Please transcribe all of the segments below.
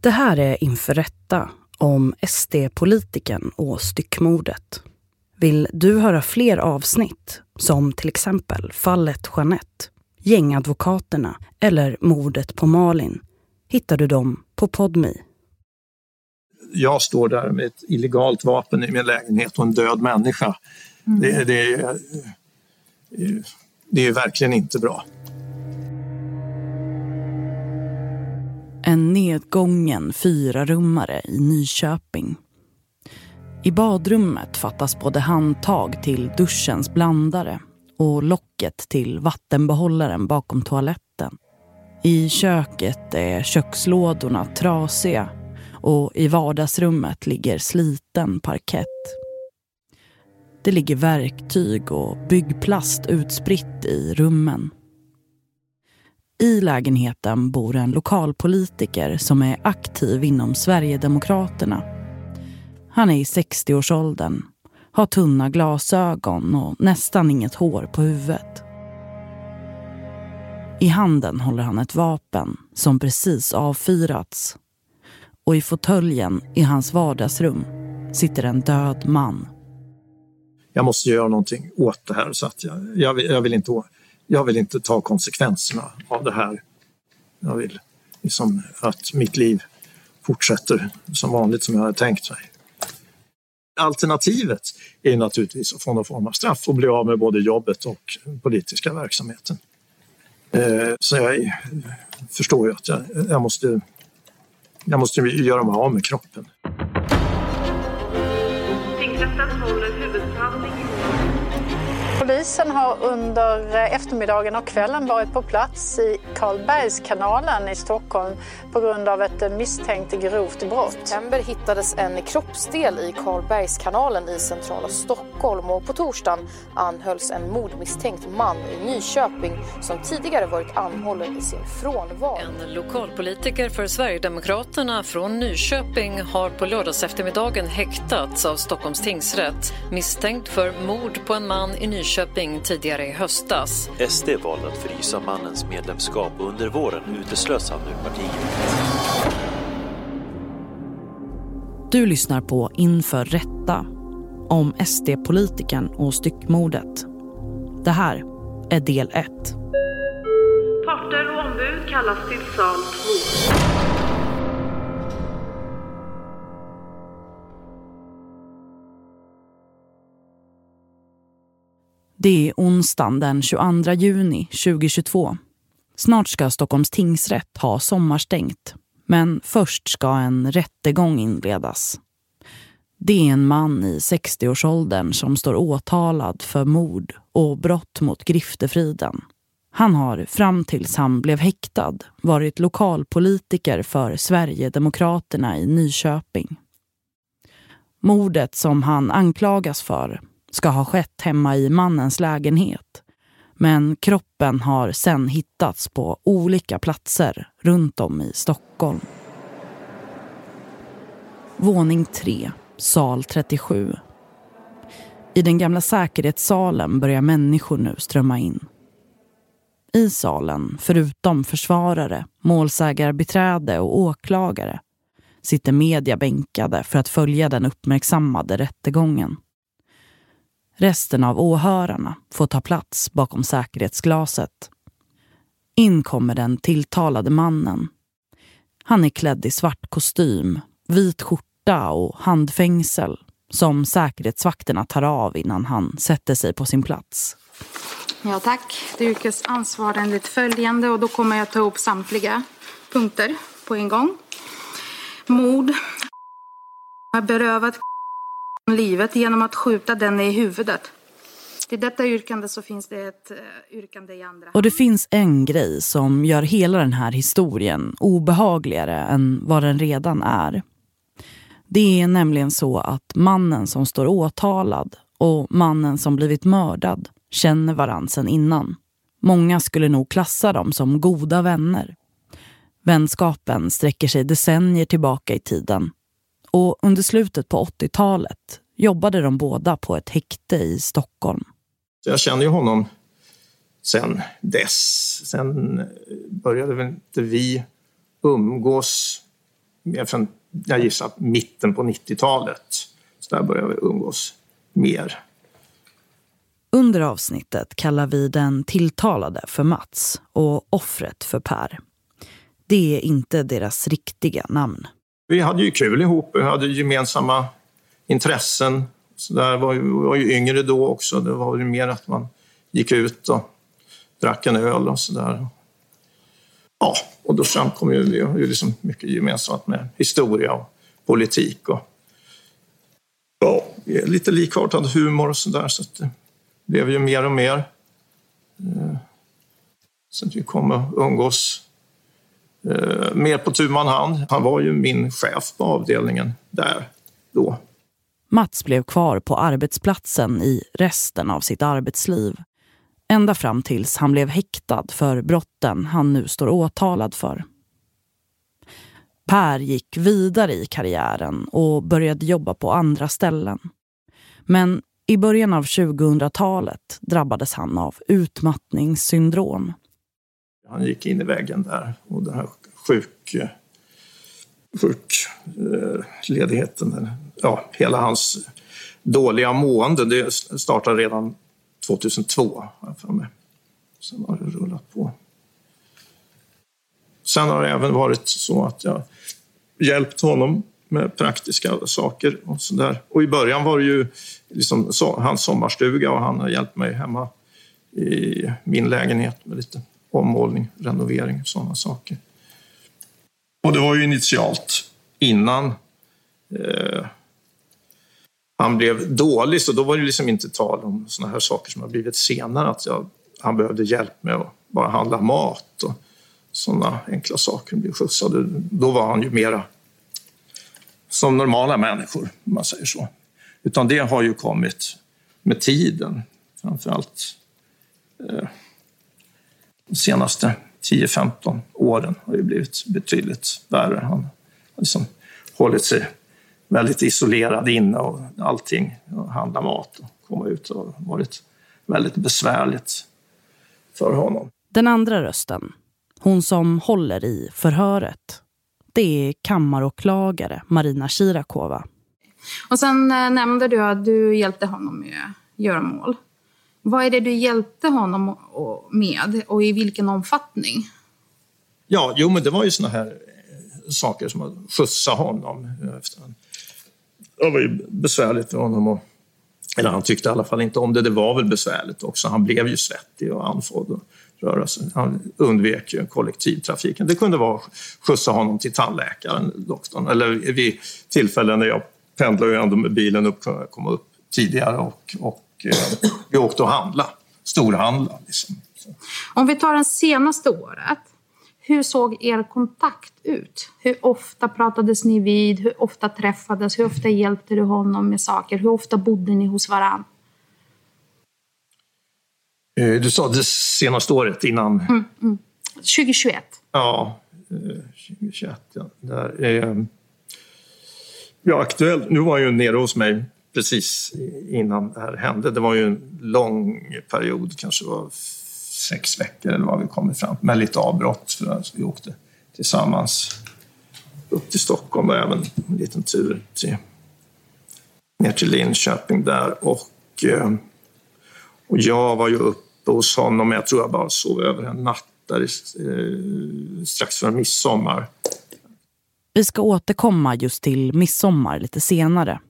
Det här är Inför rätta om SD-politiken och styckmordet. Vill du höra fler avsnitt, som till exempel fallet Jeanette, gängadvokaterna eller mordet på Malin, hittar du dem på Podmi. Jag står där med ett illegalt vapen i min lägenhet och en död människa. Mm. Det, det, det är verkligen inte bra. En nedgången fyrarummare i Nyköping. I badrummet fattas både handtag till duschens blandare och locket till vattenbehållaren bakom toaletten. I köket är kökslådorna trasiga och i vardagsrummet ligger sliten parkett. Det ligger verktyg och byggplast utspritt i rummen. I lägenheten bor en lokalpolitiker som är aktiv inom Sverigedemokraterna. Han är i 60-årsåldern, har tunna glasögon och nästan inget hår på huvudet. I handen håller han ett vapen som precis avfyrats. Och i fåtöljen i hans vardagsrum sitter en död man. Jag måste göra någonting åt det här så att jag, jag, vill, jag vill inte jag vill inte ta konsekvenserna av det här. Jag vill liksom att mitt liv fortsätter som vanligt som jag hade tänkt mig. Alternativet är naturligtvis att få någon form av straff och bli av med både jobbet och politiska verksamheten. Eh, så jag förstår ju att jag, jag, måste, jag måste göra mig av med kroppen. Polisen har under eftermiddagen och kvällen varit på plats i Karlbergskanalen i Stockholm på grund av ett misstänkt grovt brott. I september hittades en kroppsdel i Karlbergskanalen i centrala Stockholm och på torsdagen anhölls en mordmisstänkt man i Nyköping som tidigare varit anhållen i sin frånvaro. En lokalpolitiker för Sverigedemokraterna från Nyköping har på lördagseftermiddagen häktats av Stockholms tingsrätt misstänkt för mord på en man i Nyköping Nyköping tidigare i höstas. SD valde att frysa mannens medlemskap och under våren uteslös han ur partiet. Du lyssnar på Inför rätta om SD-politiken och styckmordet. Det här är del 1. Parter och ombud kallas till sal 2. Det är onsdagen den 22 juni 2022. Snart ska Stockholms tingsrätt ha sommarstängt. Men först ska en rättegång inledas. Det är en man i 60-årsåldern som står åtalad för mord och brott mot griftefriden. Han har fram tills han blev häktad varit lokalpolitiker för Sverigedemokraterna i Nyköping. Mordet som han anklagas för ska ha skett hemma i mannens lägenhet. Men kroppen har sen hittats på olika platser runt om i Stockholm. Våning 3, sal 37. I den gamla säkerhetssalen börjar människor nu strömma in. I salen, förutom försvarare, målsägarbiträde och åklagare sitter media bänkade för att följa den uppmärksammade rättegången. Resten av åhörarna får ta plats bakom säkerhetsglaset. In kommer den tilltalade mannen. Han är klädd i svart kostym, vit skjorta och handfängsel som säkerhetsvakterna tar av innan han sätter sig på sin plats. Ja tack. Det är yrkesansvar enligt följande och då kommer jag ta upp samtliga punkter på en gång. Mord. Har berövat livet genom att skjuta den i huvudet. Till detta yrkande så finns det ett eh, yrkande i andra. Och det finns en grej som gör hela den här historien obehagligare än vad den redan är. Det är nämligen så att mannen som står åtalad och mannen som blivit mördad känner varann sen innan. Många skulle nog klassa dem som goda vänner. Vänskapen sträcker sig decennier tillbaka i tiden och under slutet på 80-talet jobbade de båda på ett häkte i Stockholm. Jag känner ju honom sen dess. Sen började väl inte vi umgås från, jag gissar, mitten på 90-talet. Så där började vi umgås mer. Under avsnittet kallar vi den tilltalade för Mats och offret för Per. Det är inte deras riktiga namn. Vi hade ju kul ihop, vi hade gemensamma intressen. Så där var, vi var ju yngre då också. Det var ju mer att man gick ut och drack en öl och sådär. Ja, och då framkom ju, vi ju liksom mycket gemensamt med historia och politik. Och, ja, lite likartad humor och sådär. Så det blev ju mer och mer. Eh, så att vi kom att umgås mer på tu man hand. Han var ju min chef på avdelningen där då. Mats blev kvar på arbetsplatsen i resten av sitt arbetsliv. Ända fram tills han blev häktad för brotten han nu står åtalad för. Per gick vidare i karriären och började jobba på andra ställen. Men i början av 2000-talet drabbades han av utmattningssyndrom. Han gick in i väggen där och den här sjuk, sjukledigheten, eh, ja, hela hans dåliga mående, det startade redan 2002, för mig. Sen har det rullat på. Sen har det även varit så att jag hjälpt honom med praktiska saker och sådär. Och i början var det ju liksom hans sommarstuga och han har hjälpt mig hemma i min lägenhet med lite ommålning, renovering och sådana saker. Och det var ju initialt innan eh, han blev dålig, så då var det liksom inte tal om såna här saker som har blivit senare, att jag, han behövde hjälp med att bara handla mat och sådana enkla saker, blev skjutsad. Då var han ju mera som normala människor, om man säger så. Utan det har ju kommit med tiden, framförallt eh, de senaste 10-15 åren har det blivit betydligt värre. Han har liksom hållit sig väldigt isolerad inne och allting, och handla mat och komma ut. har varit väldigt besvärligt för honom. Den andra rösten, hon som håller i förhöret, det är kammaråklagare Marina Shirakova. Och sen äh, nämnde du att du hjälpte honom med göromål. Vad är det du hjälpte honom med och i vilken omfattning? Ja, jo, men det var ju såna här eh, saker som att skjutsa honom. Det var ju besvärligt för honom. Och, eller han tyckte i alla fall inte om det. Det var väl besvärligt också. Han blev ju svettig och andfådd och röra sig. Han undvek ju kollektivtrafiken. Det kunde vara att skjutsa honom till tandläkaren, doktorn. Eller vid tillfällen när jag pendlade ju ändå med bilen upp, komma upp tidigare och, och eh, vi åkte och handla, storhandla. Liksom. Om vi tar det senaste året, hur såg er kontakt ut? Hur ofta pratades ni vid? Hur ofta träffades? Hur ofta hjälpte du honom med saker? Hur ofta bodde ni hos varann? Eh, du sa det senaste året innan? Mm, mm. 2021. Ja, 2021. Eh, ja. Där, eh, ja, aktuellt. Nu var jag ju nere hos mig precis innan det här hände. Det var ju en lång period, kanske var sex veckor eller vad vi kom fram med lite avbrott för att vi åkte tillsammans upp till Stockholm och även en liten tur till, ner till Linköping där. Och, eh, och jag var ju uppe hos honom, jag tror jag bara sov över en natt där eh, strax före midsommar. Vi ska återkomma just till midsommar lite senare.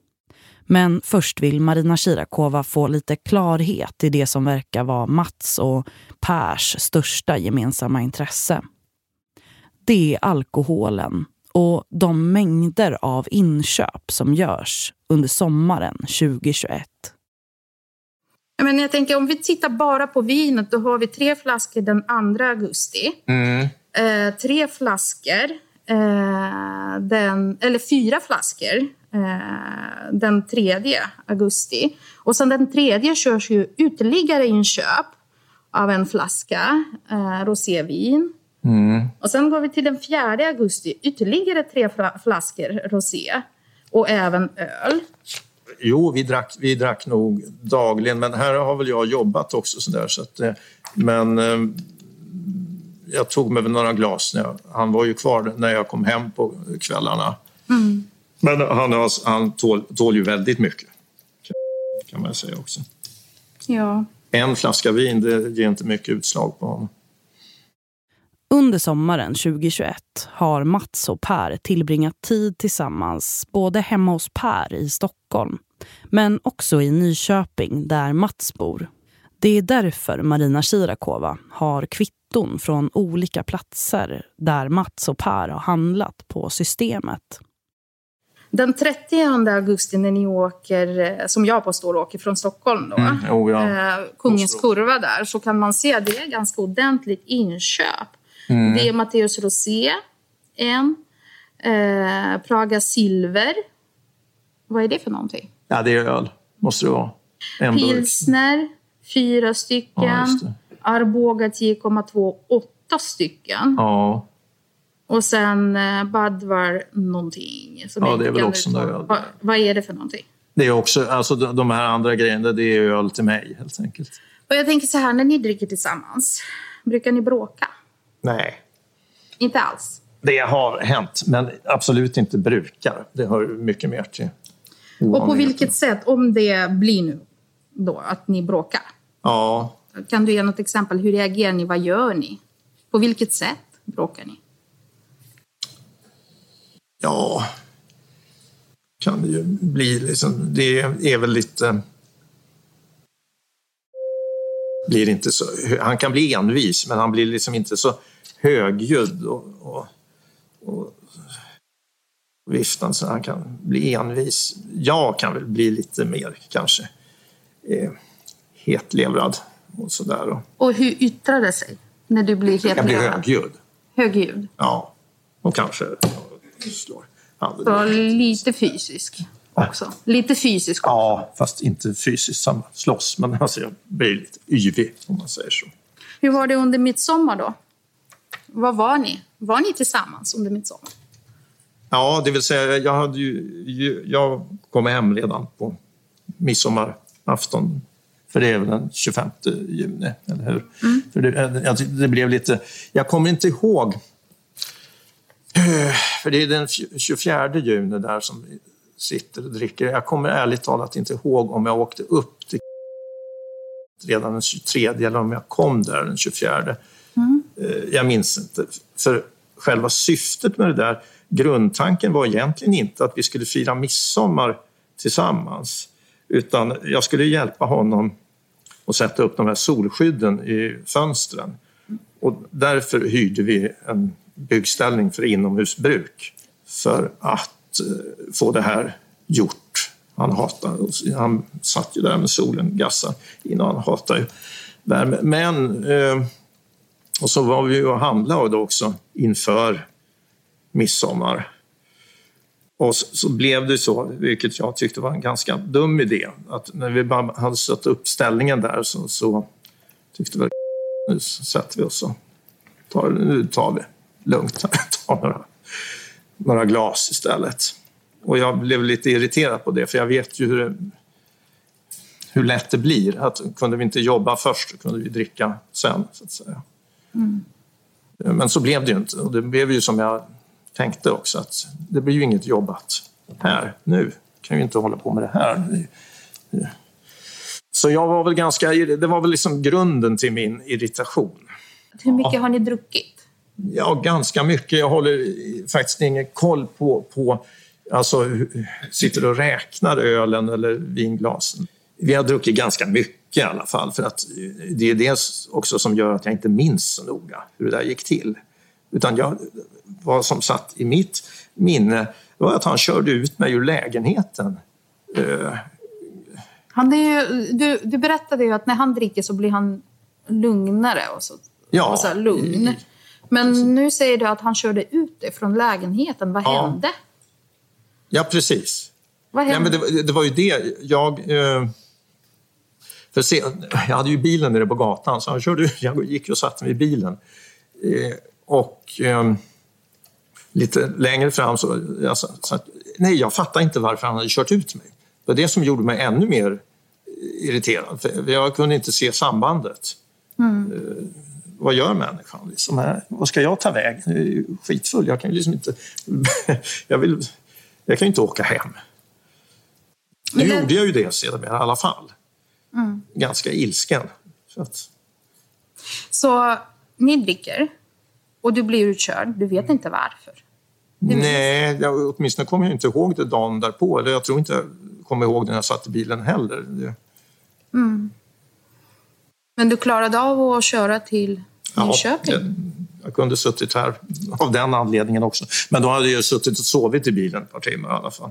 Men först vill Marina Shirakova få lite klarhet i det som verkar vara Mats och Pers största gemensamma intresse. Det är alkoholen och de mängder av inköp som görs under sommaren 2021. Men jag tänker om vi tittar bara på vinet, då har vi tre flaskor den 2 augusti. Mm. Eh, tre flaskor, eh, den, eller fyra flaskor Eh, den 3 augusti. Och sen den tredje körs ju ytterligare inköp av en flaska eh, rosévin. Mm. Och sen går vi till den 4 augusti, ytterligare tre flaskor rosé och även öl. Jo, vi drack, vi drack nog dagligen, men här har väl jag jobbat också. Så där, så att, eh, men eh, jag tog mig väl några glas. När jag, han var ju kvar när jag kom hem på kvällarna. Mm. Men han, han tål, tål ju väldigt mycket, kan man säga också. Ja. En flaska vin, det ger inte mycket utslag på honom. Under sommaren 2021 har Mats och Per tillbringat tid tillsammans både hemma hos Per i Stockholm men också i Nyköping där Mats bor. Det är därför Marina Shirakova har kvitton från olika platser där Mats och Per har handlat på systemet. Den 30 augusti när ni åker, eh, som jag påstår åker från Stockholm då, mm, oh ja. eh, Kungens kurva där, så kan man se att det är ganska ordentligt inköp. Mm. Det är Matteus Rosé, en. Eh, Praga Silver. Vad är det för någonting? Ja, det är öl. Måste det vara. En Pilsner, burk. fyra stycken. Ja, Arboga 10,2, åtta stycken. Ja. Och sen eh, Badvar någonting. Som ja, det är väl också en öl. Vad, vad är det för någonting? Det är också, alltså de här andra grejerna, det är öl till mig helt enkelt. Och jag tänker så här, när ni dricker tillsammans, brukar ni bråka? Nej. Inte alls? Det har hänt, men absolut inte brukar. Det hör mycket mer till Och på vilket sätt, om det blir nu då, att ni bråkar? Ja. Kan du ge något exempel? Hur reagerar ni? Vad gör ni? På vilket sätt bråkar ni? Ja, kan det ju bli liksom. Det är väl lite blir inte så, han kan bli envis men han blir liksom inte så högljudd och, och, och viftande så han kan bli envis. Jag kan väl bli lite mer kanske eh, hetlevrad och sådär. Och, och hur yttrar det sig när du blir hetlevrad? Jag blir högljudd. Högljudd? Ja, och kanske slår. Så lite fysisk? också. Lite fysiskt också. Ja, fast inte fysiskt samma slåss. Men alltså jag blir lite yvig om man säger så. Hur var det under midsommar då? Vad var ni? Var ni tillsammans under midsommar? Ja, det vill säga jag, hade ju, jag kom hem redan på midsommarafton. För det är väl den 25 juni, eller hur? Mm. För det, det, blev lite... Jag kommer inte ihåg. För det är den 24 juni där som sitter och dricker. Jag kommer ärligt talat inte ihåg om jag åkte upp till redan den 23 eller om jag kom där den 24. Mm. Eh, jag minns inte. För själva syftet med det där, grundtanken var egentligen inte att vi skulle fira midsommar tillsammans. Utan jag skulle hjälpa honom att sätta upp de här solskydden i fönstren. Och därför hyrde vi en byggställning för inomhusbruk. För att eh, få det här gjort. Han, hatar, han satt ju där med solen gassade innan. Han hatar ju värme. Men, eh, och så var vi ju och handlade också inför midsommar. Och så, blev det så, vilket jag tyckte var en ganska dum idé, att när vi bara hade satt upp ställningen där så, så tyckte vi nu sätter vi oss och tar, nu tar vi lugnt, tar några några glas istället. Och jag blev lite irriterad på det, för jag vet ju hur, hur lätt det blir. Att kunde vi inte jobba först kunde vi dricka sen, så att säga. Mm. Men så blev det ju inte. Och det blev ju som jag tänkte också, att det blir ju inget jobbat här nu. kan ju inte hålla på med det här. Så jag var väl ganska, det var väl liksom grunden till min irritation. Hur mycket ja. har ni druckit? Ja, ganska mycket. Jag håller faktiskt ingen koll på, på alltså, sitter och räknar ölen eller vinglasen. Vi har druckit ganska mycket i alla fall för att det är det också som gör att jag inte minns så noga hur det där gick till. Utan jag, vad som satt i mitt minne var att han körde ut mig ur lägenheten. Uh, han är ju, du, du berättade ju att när han dricker så blir han lugnare och så, ja, och så lugn. Men nu säger du att han körde ut dig från lägenheten. Vad ja. hände? Ja, precis. Vad hände? Nej, men det, det, var ju det. Jag... Eh, för se, jag hade ju bilen nere på gatan, så han körde, jag gick och satte mig i bilen. Eh, och eh, lite längre fram så... Jag, så, nej, jag fattade inte varför han hade kört ut mig. Det var det som gjorde mig ännu mer irriterad. För jag kunde inte se sambandet. Mm. Vad gör människan? Liksom vad ska jag ta vägen? Jag är skitfull. Jag kan ju liksom inte... jag, vill, jag kan ju inte åka hem. Nu det- gjorde jag ju det sedermera i alla fall. Ganska ilsken. Så att, Så ni dricker och du blir utkörd. Du vet inte varför. nej, jag, åtminstone kommer jag inte ihåg det dagen därpå. Eller jag tror inte jag kommer ihåg det när jag satt i bilen heller. Det, Men du klarade av att köra till Ja, Nyköping? det- jag kunde suttit här av den anledningen också. Men då hade jag suttit och sovit i bilen ett par timmar i alla fall.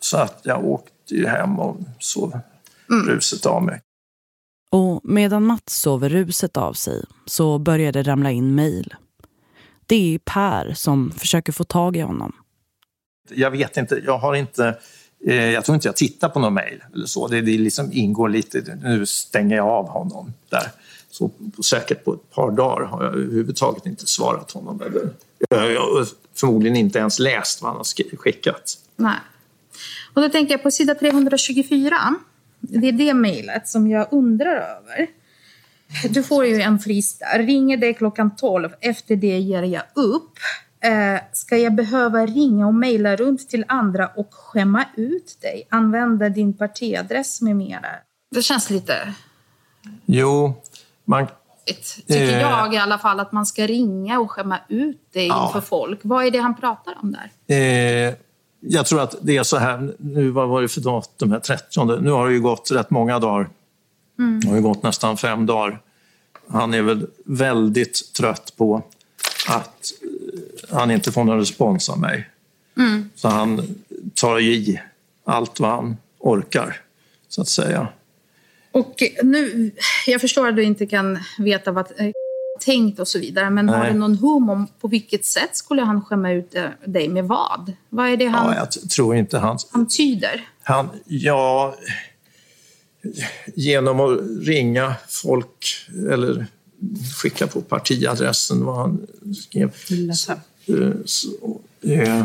Så att jag åkte ju hem och sov ruset av mig. Och medan Mats sover ruset av sig så börjar det ramla in mejl. Det är Per som försöker få tag i honom. Jag vet inte, jag har inte... Eh, jag tror inte jag tittar på någon mejl eller så. Det, det liksom ingår lite... Nu stänger jag av honom där. Så på, säkert på ett par dagar har jag överhuvudtaget inte svarat honom. Eller, jag, har förmodligen inte ens läst vad han har skickat. Nej. Och då tänker jag på sida 324. Det är det mejlet som jag undrar över. Du får ju en frist där. Ringer dig klockan 12. Efter det ger jag upp. Eh, ska jag behöva ringa och mejla runt till andra och skämma ut dig? Använda din partiadress med mera. Det känns lite... Jo, man, Tycker Eh. jag i alla fall att man ska ringa och skämma ut dig Ja. inför folk. Vad är det han pratar om där? Eh, jag tror att det är så här, nu vad var det för datum här, 30? Nu har det ju gått rätt många dagar. Det har ju gått nästan fem dagar. Han är väl väldigt trött på att han inte får någon respons av mig. Så han tar i allt vad han orkar, så att säga. Och nu, jag förstår att du inte kan veta vad eh, tänkt och så vidare, men har Nej. du någon hum om på vilket sätt skulle han skämma ut eh, dig med vad? Vad är det han Ja, jag tror inte han... antyder? Han, ja, genom att ringa folk eller skicka på partiadressen vad han skrev. Eh, Eh, så, eh,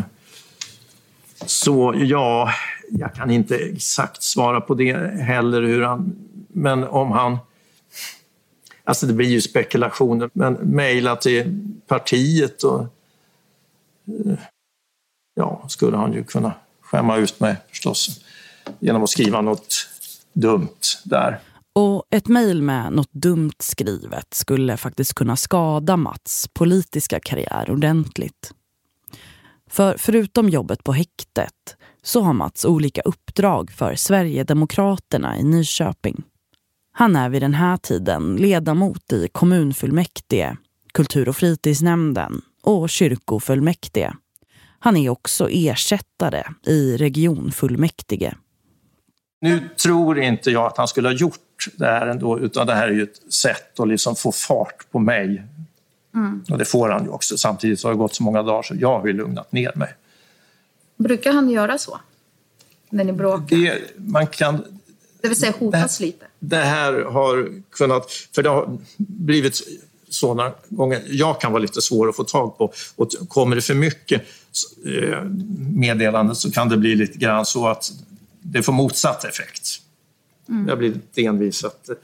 så ja, jag kan inte exakt svara på det heller. Hur han, men om han... Alltså det blir ju spekulationer, men mejla till partiet och... Eh, ja, skulle han ju kunna skämma ut mig förstås genom att skriva något dumt där. Och ett mejl med något dumt skrivet skulle faktiskt kunna skada Mats politiska karriär ordentligt. För förutom jobbet på häktet så har Mats olika uppdrag för Sverigedemokraterna i Nyköping. Han är vid den här tiden ledamot i kommunfullmäktige, kultur- och fritidsnämnden och kyrkofullmäktige. Han är också ersättare i regionfullmäktige. Nu tror inte jag att han skulle ha gjort det här ändå, utan det här är ju ett sätt att liksom få fart på mig. Och det får han ju också. Samtidigt har det gått så många dagar så jag har ju lugnat ner mig. Brukar han göra så? När ni bråkar? Det, man kan Det vill säga hotas lite? det här har kunnat... För det har blivit sådana gånger. Jag kan vara lite svår att få tag på. Och kommer det för mycket eh, meddelanden så kan det bli lite grann så att det får motsatt effekt. Jag blir lite envis att eh,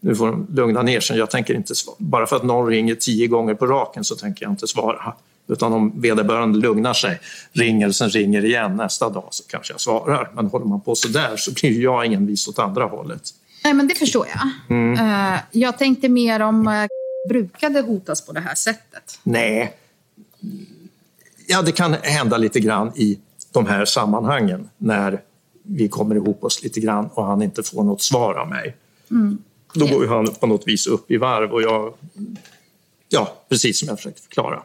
nu får de lugna ner sig. Jag tänker inte svara. Bara för att någon ringer tio gånger på raken så tänker jag inte svara. Utan om vederbörande lugnar sig, ringer och sen ringer igen nästa dag så kanske jag svarar. Men håller man på så där så blir jag envis åt andra hållet. Nej, men det förstår jag. Eh, jag tänkte mer om uh, brukade hotas på det här sättet. Nej. Ja, det kan hända lite grann i de här sammanhangen när vi kommer ihop oss lite grann och han inte får något svar av mig. Då går han på något vis upp i varv och jag... Ja, precis som jag försökte förklara.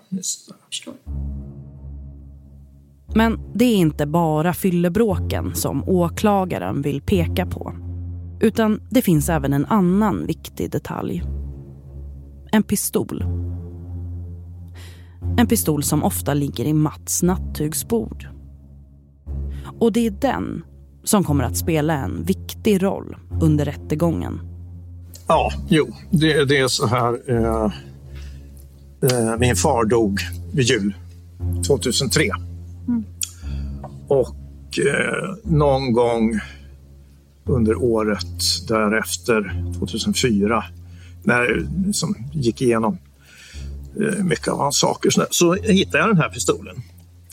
Men det är inte bara fyllebråken som åklagaren vill peka på. Utan det finns även en annan viktig detalj. En pistol. En pistol som ofta ligger i Mats nattduksbord. Och det är den som kommer att spela en viktig roll under rättegången. Ja, jo, det, det är så här. Eh, eh, min far dog vid jul 2003. Och eh, någon gång under året därefter, 2004, när jag som gick igenom eh, mycket av hans saker så, så hittade jag den här pistolen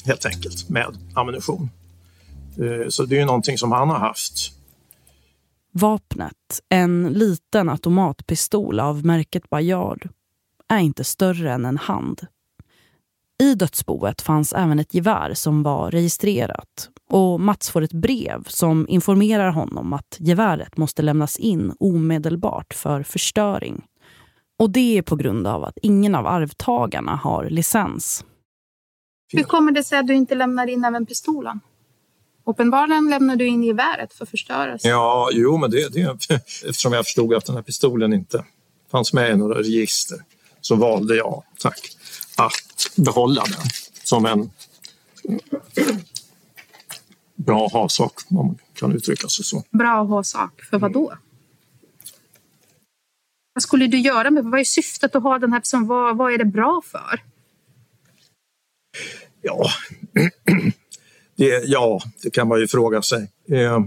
helt enkelt med ammunition. Eh, så det är ju någonting som han har haft. Vapnet, en liten automatpistol av märket Bayard, är inte större än en hand. I dödsboet fanns även ett gevär som var registrerat och Mats får ett brev som informerar honom att geväret måste lämnas in omedelbart för förstöring. Och det är på grund av att ingen av arvtagarna har licens. Hur kommer det sig att du inte lämnar in även pistolen? Uppenbarligen lämnar du in geväret för förstörelse. Ja, jo, men det, det eftersom jag förstod att den här pistolen inte fanns med i några register så valde jag, tack, att behålla den som en bra ha-sak, om man kan uttrycka sig så. Bra ha-sak, för vad då? Vad skulle du göra med Vad är syftet att ha den här? Som, vad, vad är det bra för? Ja, det, ja, det kan man ju fråga sig. Eh,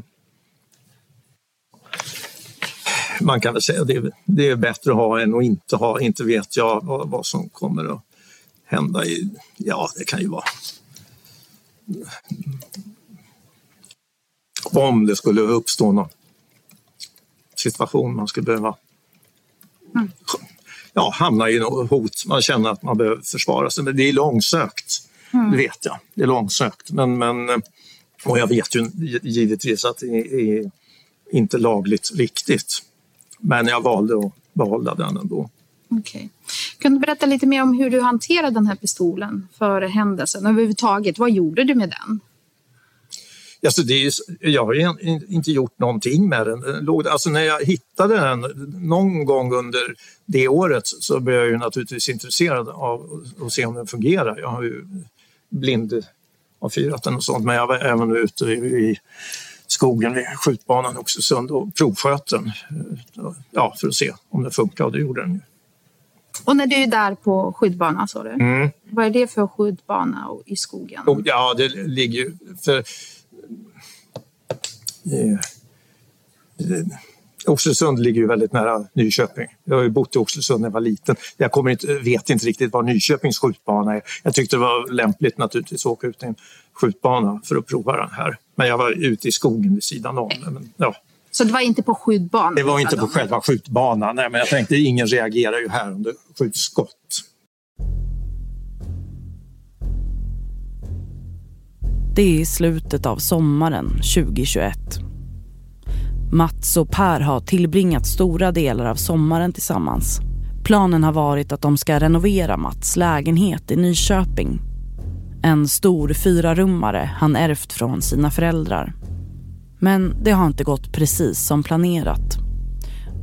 man kan väl säga att det, det är bättre att ha än att inte ha. Inte vet jag vad, vad som kommer att hända. I, ja, det kan ju vara... Om det skulle uppstå någon situation man skulle behöva mm. ja, hamna i något hot. Man känner att man behöver försvara sig. Men det är långsökt, mm. det vet jag. Det är långsökt. Men, men, och jag vet ju givetvis att det är inte lagligt riktigt. Men jag valde att behålla den ändå. Okay. Kan du berätta lite mer om hur du hanterade den här pistolen före händelsen? Överhuvudtaget, vad gjorde du med den? Alltså det är, jag har inte gjort någonting med den. Alltså när jag hittade den någon gång under det året så blev jag ju naturligtvis intresserad av att se om den fungerar. Jag har ju blind avfyrat den och sånt men jag var även ute i skogen vid skjutbanan i Oxelösund och provsköt den ja, för att se om den funkar och det gjorde den ju. Och när du är där på skjutbanan sa du, mm. vad är det för skjutbana i skogen? Ja, det ligger ju... För, eh, Oxelösund ligger ju väldigt nära Nyköping. Jag har ju bott i Oxelösund när jag var liten. Jag kommer inte, vet inte riktigt var Nyköpings skjutbana är. Jag tyckte det var lämpligt naturligtvis att åka ut till en skjutbana för att prova den här. Men jag var ute i skogen vid sidan om. Men, ja. Så det var inte på skjutbanan? Det var inte på själva skjutbanan. Nej, men jag tänkte ingen reagerar ju här om det skjuts skott. Det är i slutet av sommaren 2021. Mats och Per har tillbringat stora delar av sommaren tillsammans. Planen har varit att de ska renovera Mats lägenhet i Nyköping. En stor fyrarummare han ärvt från sina föräldrar. Men det har inte gått precis som planerat.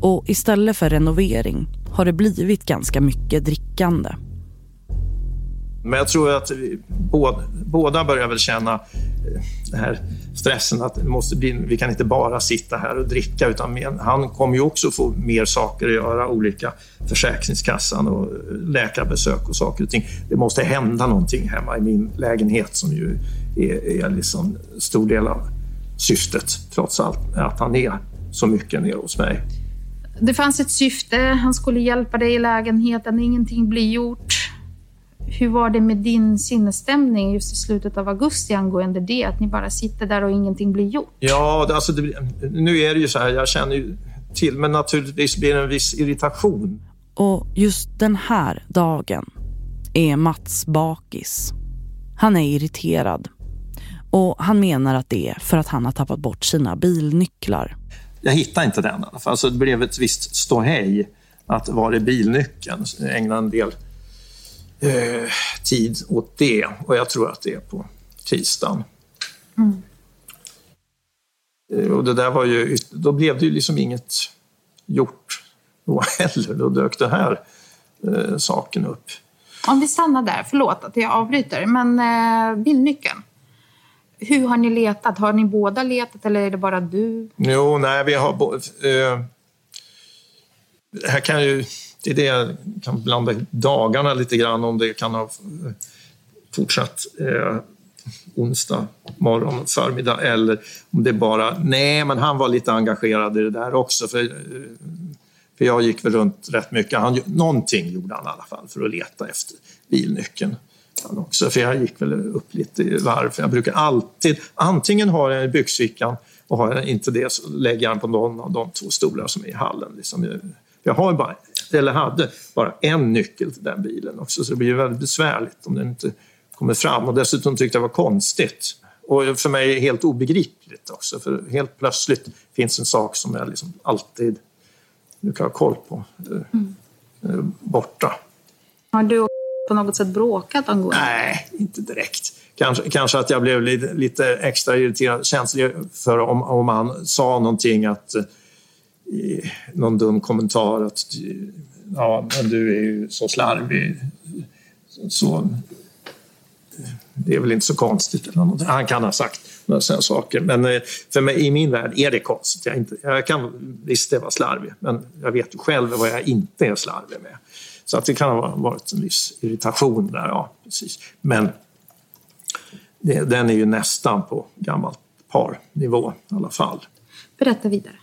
Och istället för renovering har det blivit ganska mycket drickande. Men jag tror att båda, båda börjar väl känna eh, den här stressen att det måste bli, vi kan inte bara sitta här och dricka utan han kommer ju också få mer saker att göra, olika Försäkringskassan och eh, läkarbesök och saker och ting. Det måste hända någonting hemma i min lägenhet som ju är, är liksom stor del av syftet trots allt, att han är så mycket nere hos mig. Det fanns ett syfte, han skulle hjälpa dig i lägenheten, ingenting blir gjort. Hur var det med din sinnesstämning just i slutet av augusti angående det? Att ni bara sitter där och ingenting blir gjort? Ja, alltså det, nu är det ju så här, jag känner ju till, men naturligtvis blir det en viss irritation. Och just den här dagen är Mats bakis. Han är irriterad och han menar att det är för att han har tappat bort sina bilnycklar. Jag hittar inte den. Alltså, det blev ett visst ståhej att var är bilnyckeln? Jag ägnade en del eh, tid åt det och jag tror att det är på tisdagen. Mm. Eh, och det där var ju, då blev det ju liksom inget gjort då heller. Då dök den här eh, saken upp. Om vi stannar där, förlåt att jag avbryter, men eh, bilnyckeln. Hur har ni letat? Har ni båda letat eller är det bara du? Jo, nej, vi har... Eh, här kan ju... Det är det jag kan blanda dagarna lite grann om det kan ha fortsatt eh, onsdag morgon, förmiddag eller om det bara... Nej, men han var lite engagerad i det där också. För, eh, För jag gick väl runt rätt mycket. Han, någonting gjorde han i alla fall för att leta efter bilnyckeln. Han också, för jag gick väl upp lite i varv. För jag brukar alltid, antingen har jag i byxfickan och har jag inte det så lägger jag den på någon av de två stolar som är i hallen. Liksom. Jag har bara, eller hade, bara en nyckel till den bilen också så det blir väldigt besvärligt om den inte kommer fram. Och dessutom tyckte jag det var konstigt. Och för mig helt obegripligt också, för helt plötsligt finns en sak som jag liksom alltid brukar ha koll på, mm. borta. Har du på något sätt bråkat angående Nej, inte direkt. Kanske, kanske att jag blev lite, lite extra irriterad, känslig för om, om han sa någonting att någon dum kommentar att ja, men du är ju så slarvig. Så, det är väl inte så konstigt. Han kan ha sagt några sådana saker. Men eh, för mig, i min värld är det konstigt. Jag, inte, jag kan visst vara slarvig, men jag vet ju själv vad jag inte är slarvig med. Så att det kan ha varit en viss irritation där, ja precis. Men det, den är ju nästan på gammalt parnivå i alla fall. Berätta vidare.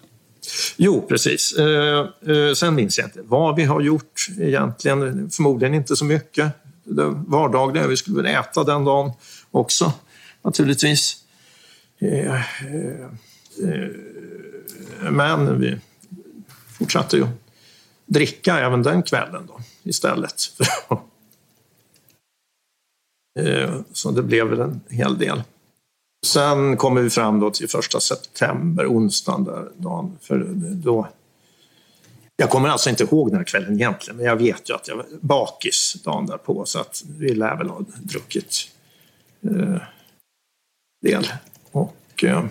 Jo, precis. Eh, eh, sen minns jag inte vad vi har gjort egentligen. Förmodligen inte så mycket. Det vardagliga, vi skulle väl äta den dagen också naturligtvis. Eh, eh, eh men vi fortsatte ju dricka även den kvällen då, istället. Eh, så det blev väl en hel del. Sen kommer vi fram då till första september, onsdagen där dagen. För då, jag kommer alltså inte ihåg den här kvällen egentligen, men jag vet ju att jag var bakis dagen därpå så att vi lär väl ha druckit eh, del. Och eh,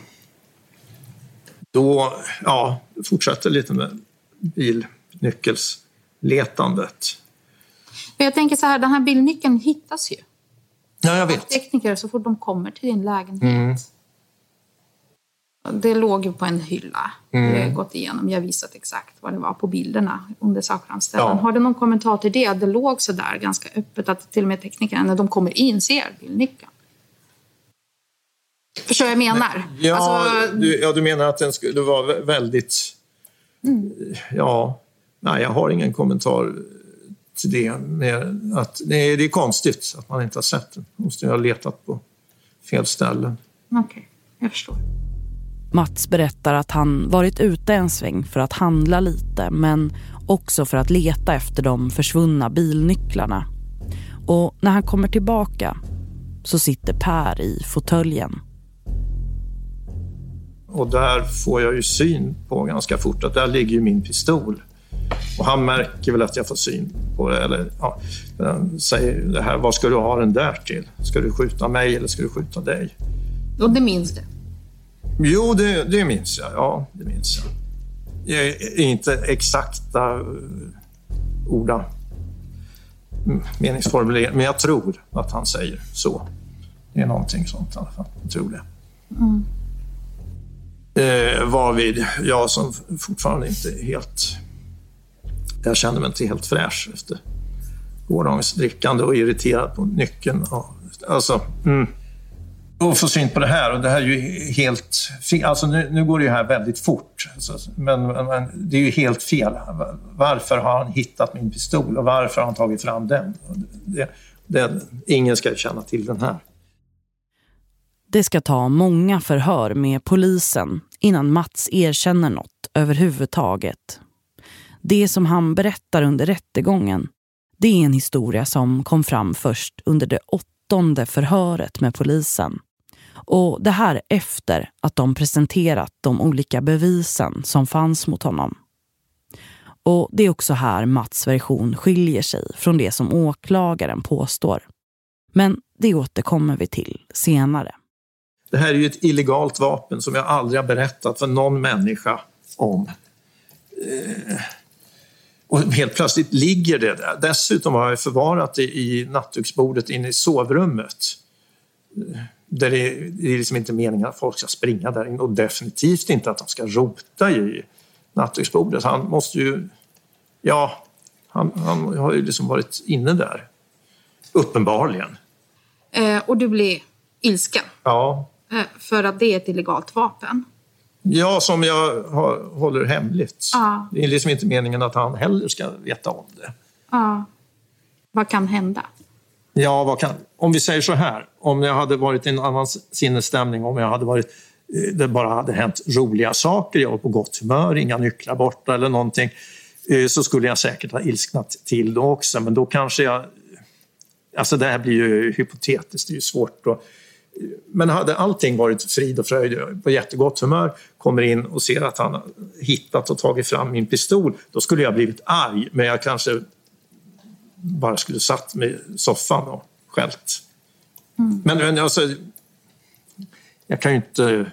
då ja, fortsätter lite med bilnyckelsletandet. Jag tänker så här, den här bilnyckeln hittas ju. Ja, jag vet. Tekniker så fort de kommer till din lägenhet. Mm. Det låg ju på en hylla. Mm. Vi har gått igenom, jag har visat exakt vad det var på bilderna under sakframställan. Ja. Har du någon kommentar till det? Det låg så där ganska öppet att till och med teknikerna när de kommer in ser bilnyckeln. Förstår vad jag menar? Ja, alltså, du, ja, du menar att den skulle vara väldigt... Mm. Ja, nej, jag har ingen kommentar det. Med att, nej, det är konstigt att man inte har sett den. måste ha letat på fel ställen. Okej, okay, jag förstår. Mats berättar att han varit ute en sväng för att handla lite men också för att leta efter de försvunna bilnycklarna. Och när han kommer tillbaka så sitter Per i fåtöljen. Och där får jag ju syn på ganska fort att där ligger min pistol. Och han märker väl att jag får syn på det. Eller, ja, säger det här, vad ska du ha den där till? Ska du skjuta mig eller ska du skjuta dig? Och det minns du? Jo, det, det minns jag. Ja, det minns jag. jag är inte exakta uh, orda mm, meningsformulering, men jag tror att han säger så. Det är någonting sånt i alla fall. Jag tror det. Mm. Eh, varvid jag som fortfarande inte är helt jag kände mig inte helt fräsch efter gårdagens drickande och irriterad på nyckeln. Alltså, mm. Och få syn på det här, och det här är ju helt fel. Alltså nu, nu går det ju här väldigt fort, alltså, men, men, det är ju helt fel. Varför har han hittat min pistol och varför har han tagit fram den? Det, det, ingen ska känna till den här. Det ska ta många förhör med polisen innan Mats erkänner något överhuvudtaget. Det som han berättar under rättegången, det är en historia som kom fram först under det åttonde förhöret med polisen. Och det här efter att de presenterat de olika bevisen som fanns mot honom. Och det är också här Mats version skiljer sig från det som åklagaren påstår. Men det återkommer vi till senare. Det här är ju ett illegalt vapen som jag aldrig har berättat för någon människa om. Eh, och helt plötsligt ligger det där. Dessutom har jag förvarat det i nattduksbordet inne i sovrummet. Där det, det är liksom inte meningen att folk ska springa där in och definitivt inte att de ska rota i nattduksbordet. Han måste ju... Ja, han, han har ju liksom varit inne där. Uppenbarligen. Eh, och du blir ilsken? Ja. Eh, för att det är ett illegalt vapen? Ja, som jag håller hemligt. Ja. Det är liksom inte meningen att han heller ska veta om det. Ja. Vad kan hända? Ja, vad kan, om vi säger så här. Om jag hade varit i en annan sinnesstämning, om jag hade varit, eh, det bara hade hänt roliga saker, jag var på gott humör, inga nycklar borta eller någonting, eh, så skulle jag säkert ha ilsknat till då också. Men då kanske jag... Alltså det här blir ju hypotetiskt, det är ju svårt att men hade allting varit frid och fröjd, på jättegott humör, kommer in och ser att han har hittat och tagit fram min pistol, då skulle jag blivit arg. Men jag kanske bara skulle satt mig i soffan och skällt. Mm. Men, men alltså, jag kan ju inte...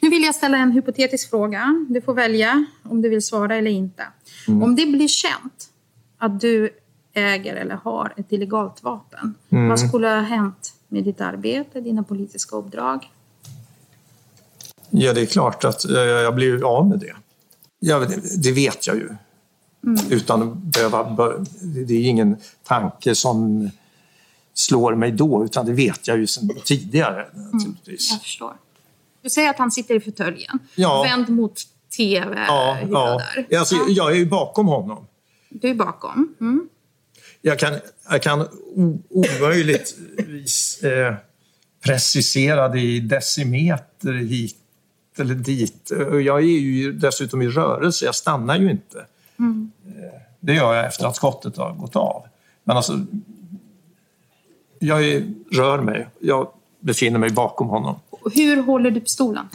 Nu vill jag ställa en hypotetisk fråga. Du får välja om du vill svara eller inte. Mm. Om det blir känt att du äger eller har ett illegalt vapen, mm. vad skulle ha hänt med ditt arbete, dina politiska uppdrag? Ja, det är klart att jag blir av med det. Ja, det vet jag ju. Mm. Utan att behöva... Det är ingen tanke som slår mig då, utan det vet jag ju sedan tidigare. Mm, jag förstår. Du säger att han sitter i fåtöljen, ja. vänd mot tv. Ja, ja. Där. Alltså, ja. Jag är ju bakom honom. Du är bakom. Mm jag kan, jag kan omöjligtvis eh, precisera det i decimeter hit eller dit. Jag är ju dessutom i rörelse, jag stannar ju inte. Mm. Eh, det gör jag efter att skottet har gått av. Men alltså, jag är, rör mig, jag befinner mig bakom honom. Hur håller du pistolen?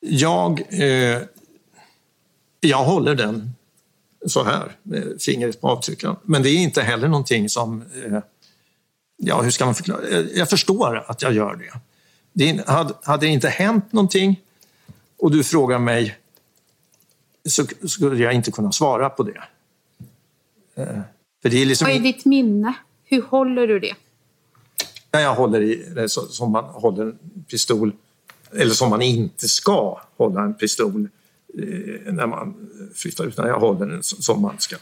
Jag, eh, jag håller den så här med fingret på avtryckaren. Men det är inte heller någonting som... Eh, ja, hur ska man förklara? Jag förstår att jag gör det. det hade, hade det inte hänt någonting och du frågar mig så skulle jag inte kunna svara på det. Eh, för det är liksom... Vad är ditt minne? Hur håller du det? Jag håller i det som man håller en pistol, eller som man inte ska hålla en pistol Eh, när man flyttar ut den. Jag håller den som man ska,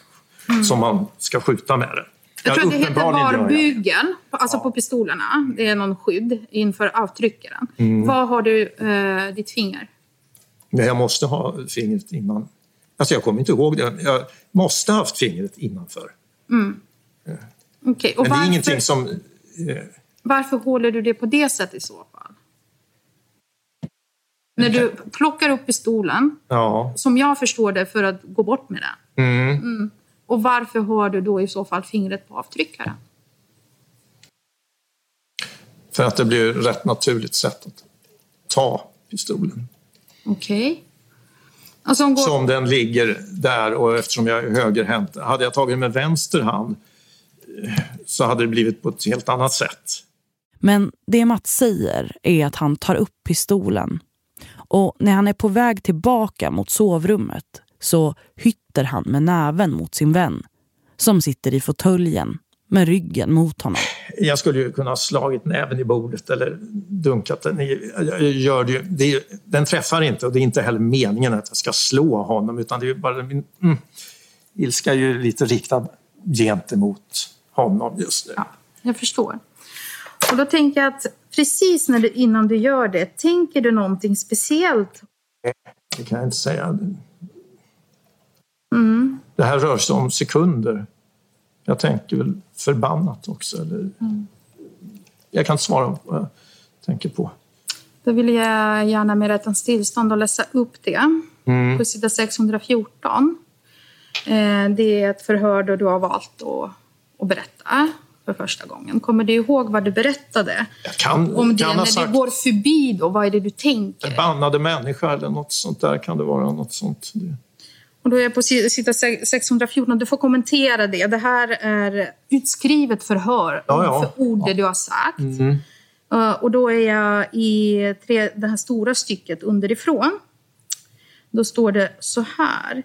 mm. som man ska skjuta med den. Jag tror att det heter varbygeln, alltså ja. på pistolerna. Det är någon skydd inför avtryckaren. Mm. Var har du eh, ditt finger? Nej, jag måste ha fingret innan. Alltså jag kommer inte ihåg det. Jag måste ha haft fingret innanför. Mm. Eh. Okay. Men varför, det är ingenting som... Eh, varför håller du det på det sättet i så fall? När du plockar upp pistolen, ja. som jag förstår det, för att gå bort med den. Mm. Mm. Och varför har du då i så fall fingret på avtryckaren? För att det blir ett rätt naturligt sätt att ta pistolen. Okej. Okay. Alltså går... Som den ligger där och eftersom jag är högerhänt. Hade jag tagit med vänster hand eh, så hade det blivit på ett helt annat sätt. Men det Mats säger är att han tar upp pistolen och när han är på väg tillbaka mot sovrummet så hytter han med näven mot sin vän som sitter i fåtöljen med ryggen mot honom. Jag skulle ju kunna ha slagit näven i bordet eller dunkat den. Jag gör det ju. Det är, den träffar inte och det är inte heller meningen att jag ska slå honom utan det är bara min mm, ilska är ju lite riktad gentemot honom just nu. Ja, jag förstår. Och då tänker jag att precis när du, innan du gör det, tänker du någonting speciellt? Det kan jag inte säga. Mm. Det här rör sig om sekunder. Jag tänker väl förbannat också. Eller... Mm. Jag kan inte svara på vad jag tänker på. Då vill jag gärna med rättens tillstånd och läsa upp det. Mm. På sida 614. Eh, det är ett förhör där du har valt att, att berätta för första gången. Kommer du ihåg vad du berättade? Jag kan, om det, kan när sagt, det går förbi då, vad är det du tänker? Förbannade människa eller något sånt där kan det vara. Något sånt. Och då är jag på sida 614. Du får kommentera det. Det här är utskrivet förhör ja, ja. för ord det du har sagt. Mm. Uh, och då är jag i tre, det här stora stycket underifrån. Då står det så här.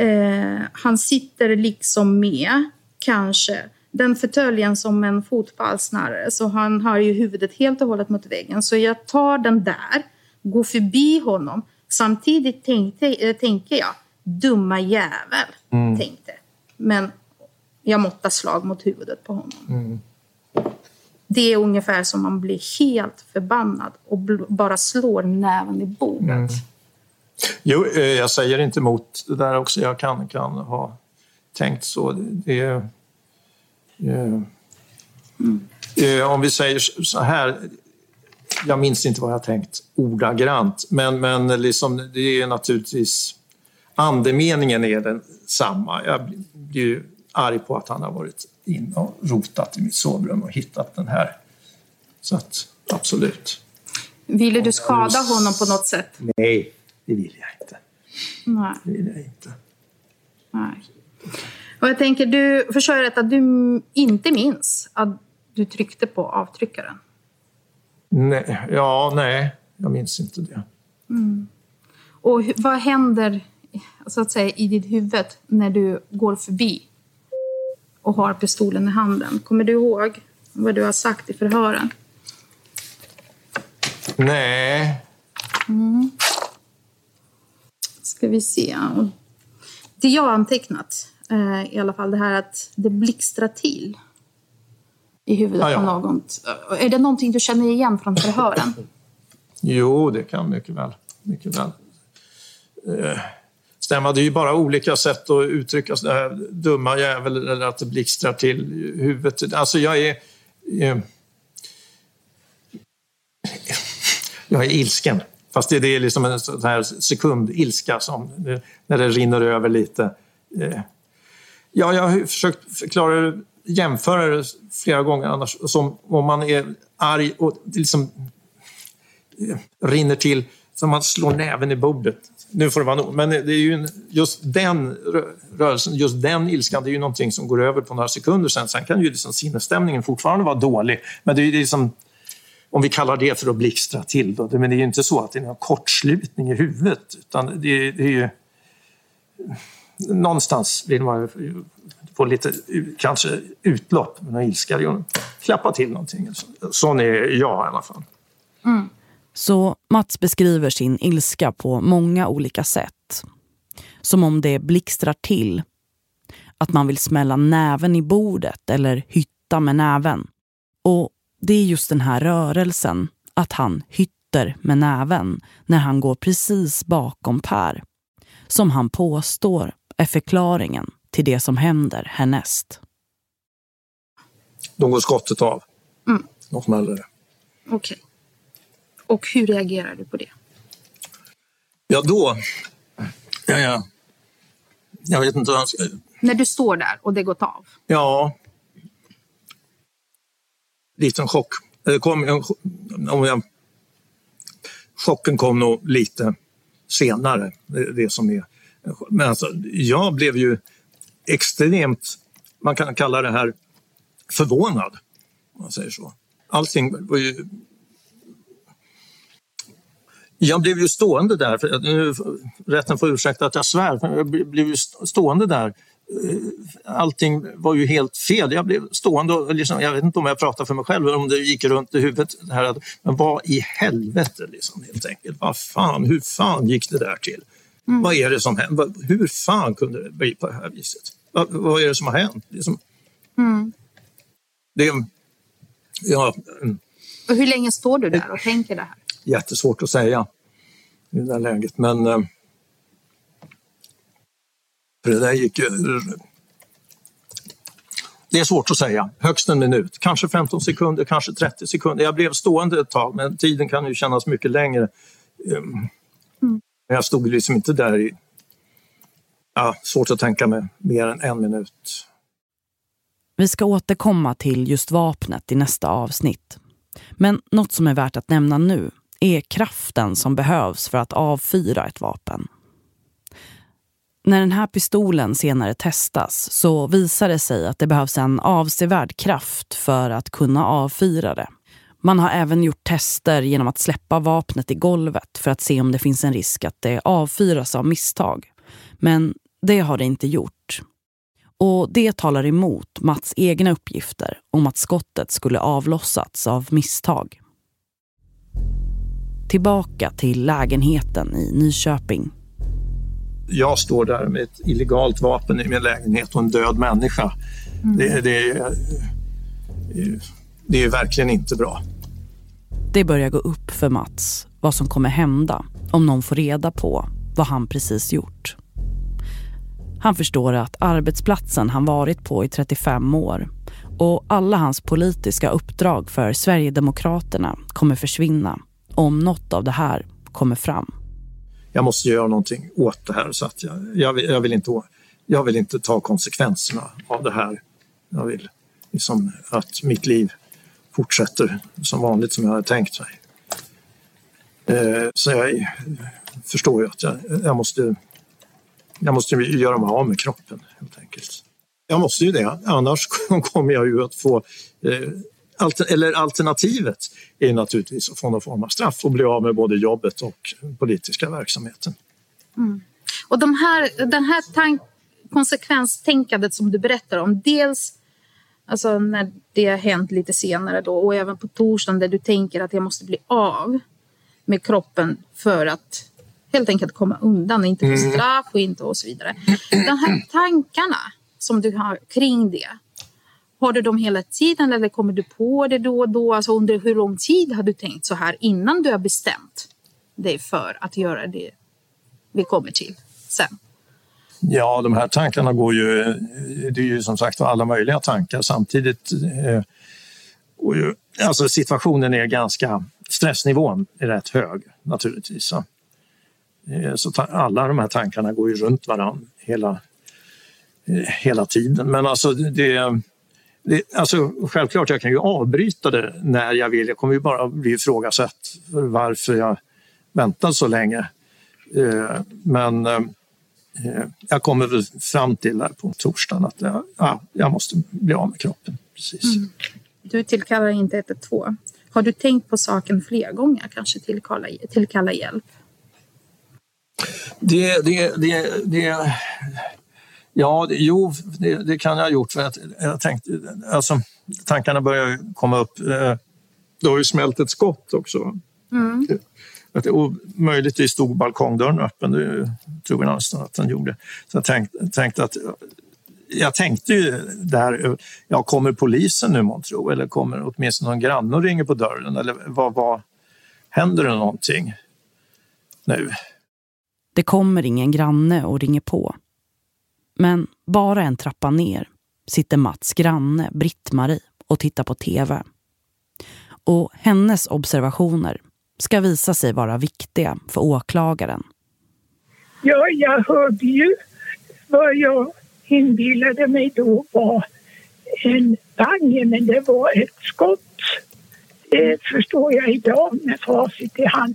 Uh, han sitter liksom med, kanske den förtöljen som en fotbollsnarre så han har ju huvudet helt och hållet mot väggen. Så jag tar den där, går förbi honom. Samtidigt tänkte, äh, tänker jag, dumma jävel, mm. tänkte. Men jag måttar slag mot huvudet på honom. Mm. Det är ungefär som man blir helt förbannad och bara slår näven i bordet. Mm. Jo, eh, jag säger inte emot det där också. Jag kan, kan ha tänkt så. Det är, mm. Om vi säger så här, jag minns inte vad jag tänkt ordagrant, men, men liksom, det är naturligtvis andemeningen är densamma. Jag blir ju arg på att han har varit in och rotat i mitt sovrum och hittat den här. Så att, absolut. Ville du skada honom på något sätt? Nej, det vill jag inte. Nej. Det vill jag inte. Nej. Och jag tänker, du rätt att du inte minns att du tryckte på avtryckaren? Nej, ja, nej, jag minns inte det. Mm. Och vad händer så att säga, i ditt huvud när du går förbi och har pistolen i handen? Kommer du ihåg vad du har sagt i förhören? Nej. Mm. Ska vi se. Det jag har antecknat eh, i alla fall det här att det blixtrar till i huvudet ja, ja. på någon. Är det någonting du känner igen från förhören? Jo, det kan mycket väl. Mycket väl. Eh, stämma. Det är ju bara olika sätt att uttrycka sig. Här, dumma jävel eller att det blixtrar till i huvudet. Alltså jag är... Eh, jag är ilsken. Fast det, är liksom en sån här sekundilska som när det rinner över lite. Eh, ja, jag har försökt förklara det jämföra det flera gånger annars, som om man är arg och det liksom eh, rinner till, som man slår näven i bordet. Nu får det vara nog. Men det är ju just den rörelsen, just den ilskan, det är ju någonting som går över på några sekunder sen. Sen kan ju liksom sinnesstämningen fortfarande vara dålig. Men det är ju liksom, om vi kallar det för att blixtra till. Då. Men det är ju inte så att det är någon kortslutning i huvudet. Utan det, är, det är ju... Någonstans vill man få lite kanske utlopp med någon ilska. Klappa till någonting. Sån är jag i alla fall. Mm. Så Mats beskriver sin ilska på många olika sätt. Som om det blixtrar till. Att man vill smälla näven i bordet eller hytta med näven. Och det är just den här rörelsen, att han hytter med näven när han går precis bakom Per. Som han påstår är förklaringen till det som händer härnäst. Då går skottet av. Mm. Då smäller det. Okej. Okay. Och hur reagerar du på det? Ja, då... Ja, ja. Jag vet inte vad jag ska... När du står där och det gått av? Ja. Liten chock. Det kom, om jag, chocken kom nog lite senare, det, det som är... Men alltså, jag blev ju extremt, man kan kalla det här förvånad. Om man säger så. Allting var ju... Jag blev ju stående där, för nu, rätten får ursäkta att jag svär, men jag blev ju stående där. Eh, allting var ju helt fel. Jag blev stående och liksom, jag vet inte om jag pratar för mig själv eller om det gick runt i huvudet. Här, men vad i helvete liksom helt enkelt. Vad fan, hur fan gick det där till? Mm. Vad är det som händer? Hur fan kunde det bli på det här viset? Vad, vad är det som har hänt? Liksom? Mm. Det, ja, mm. och hur länge står du där och tänker det här? Jättesvårt att säga i det där läget, men eh, för det där gick ju... Det är svårt att säga. Högst en minut, kanske 15 sekunder, kanske 30 sekunder. Jag blev stående ett tag, men tiden kan ju kännas mycket längre. Mm. Men jag stod liksom inte där i... Ja, svårt att tänka mig mer än en minut. Vi ska återkomma till just vapnet i nästa avsnitt. Men något som är värt att nämna nu är kraften som behövs för att avfyra ett vapen. När den här pistolen senare testas så visar det sig att det behövs en avsevärd kraft för att kunna avfyra det. Man har även gjort tester genom att släppa vapnet i golvet för att se om det finns en risk att det avfyras av misstag. Men det har det inte gjort. Och det talar emot Mats egna uppgifter om att skottet skulle avlossats av misstag. Tillbaka till lägenheten i Nyköping. Jag står där med ett illegalt vapen i min lägenhet och en död människa. Mm. Det, det, det är verkligen inte bra. Det börjar gå upp för Mats vad som kommer hända om någon får reda på vad han precis gjort. Han förstår att arbetsplatsen han varit på i 35 år och alla hans politiska uppdrag för Sverigedemokraterna kommer försvinna om något av det här kommer fram. Jag måste göra någonting åt det här så att jag, jag, vill, jag, vill, inte, jag vill inte ta konsekvenserna av det här. Jag vill liksom att mitt liv fortsätter som vanligt som jag hade tänkt mig. Eh, så jag förstår ju att jag, jag, måste, jag måste göra mig av med kroppen helt enkelt. Jag måste ju det, annars kommer jag ju att få eh, eller alternativet är naturligtvis att få någon form av straff och bli av med både jobbet och politiska verksamheten. Mm. Och de här, den här tank, konsekvenstänkandet som du berättar om, dels alltså när det har hänt lite senare då och även på torsdagen där du tänker att jag måste bli av med kroppen för att helt enkelt komma undan inte få mm. straff och inte och så vidare. De här tankarna som du har kring det, har du dem hela tiden eller kommer du på det då och då? Alltså under hur lång tid har du tänkt så här innan du har bestämt dig för att göra det vi kommer till sen? Ja, de här tankarna går ju... Det är ju som sagt alla möjliga tankar. Samtidigt eh, Och ju, alltså situationen är ganska... Stressnivån är rätt hög naturligtvis. Så, eh, alla de här tankarna går ju runt varann hela, eh, hela tiden. Men alltså det, det, alltså självklart, jag kan ju avbryta det när jag vill. Jag kommer ju bara bli ifrågasatt för varför jag väntar så länge. Men jag kommer fram till här på torsdagen att jag, ja, jag måste bli av med kroppen. Precis. Mm. Du tillkallar inte 112. Har du tänkt på saken fler gånger, kanske tillkalla, tillkalla hjälp? Det, det, det, det, ja, det, jo, det, det, kan jag ha gjort. För att jag tänkte, alltså, tankarna börjar komma upp. Eh, det har ju smält ett skott också. Mm. Att, och möjligtvis stod balkongdörren öppen, det tror jag nästan att den gjorde. Så jag tänkte, tänkte att jag tänkte ju där, ja, kommer polisen nu månntro eller kommer åtminstone någon granne och ringer på dörren eller vad, vad händer det någonting nu? Det kommer ingen granne och ringer på. Men bara en trappa ner sitter Mats granne Britt-Marie och tittar på tv. Och hennes observationer ska visa sig vara viktiga för åklagaren. Ja, jag hörde ju vad jag inbillade mig då var en bang, men det var ett skott. Det förstår jag idag med facit i hand.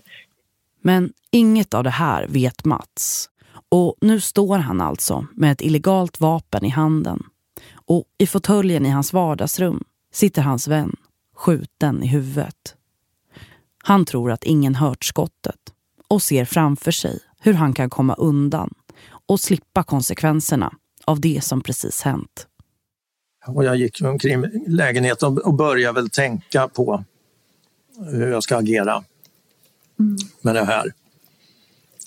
Men inget av det här vet Mats. Och nu står han alltså med ett illegalt vapen i handen. Och i fåtöljen i hans vardagsrum sitter hans vän skjuten i huvudet. Han tror att ingen hört skottet och ser framför sig hur han kan komma undan och slippa konsekvenserna av det som precis hänt. Och jag gick omkring lägenheten och började väl tänka på hur jag ska agera mm. med det här.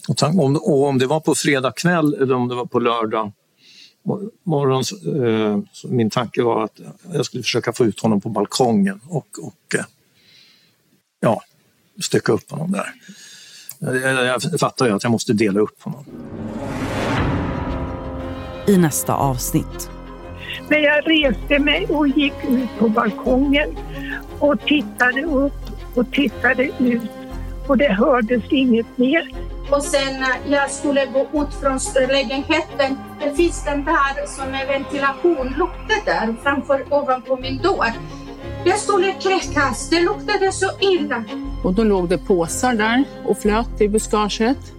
Och om, och om det var på fredag kväll eller om det var på lördag morgon, eh, min tanke var att jag skulle försöka få ut honom på balkongen och, och eh, ja, stycka upp honom där. Jag, jag fattar ju att jag måste dela upp honom. I nästa avsnitt. Men jag reste mig och gick ut på balkongen och tittade upp och tittade ut och det hördes inget mer. Och sen när jag skulle gå ut från lägenheten, det finns den där som är ventilationslucka där framför ovanpå min dörr. Jag skulle kräkas, det luktade så illa. Och då låg det påsar där och flöt i buskaget.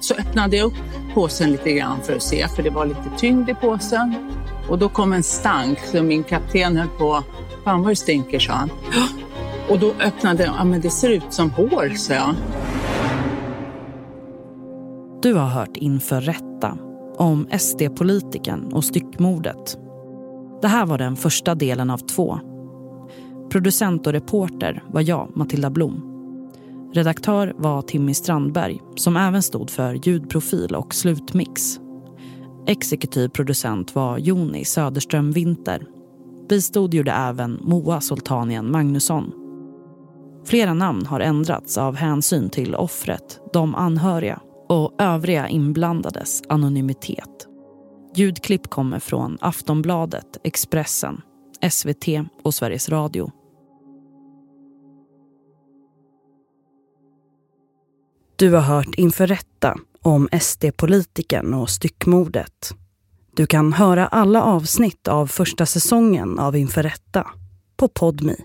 Så öppnade jag upp påsen lite grann för att se, för det var lite tyngd i påsen. Och då kom en stank, så min kapten höll på, fan vad det stinker, sa han. Och då öppnade jag, ja men det ser ut som hår, sa jag. Du har hört Inför rätta om SD-politiken och styckmordet. Det här var den första delen av två Producent och reporter var jag, Matilda Blom. Redaktör var Timmy Strandberg som även stod för ljudprofil och slutmix. Exekutiv producent var Joni Söderström Winter. Bistod gjorde även Moa Soltanien Magnusson. Flera namn har ändrats av hänsyn till offret, de anhöriga och övriga inblandades anonymitet. Ljudklipp kommer från Aftonbladet, Expressen, SVT och Sveriges Radio. Du har hört Inför rätta om SD-politikern och styckmordet. Du kan höra alla avsnitt av första säsongen av Inför rätta på Podmi.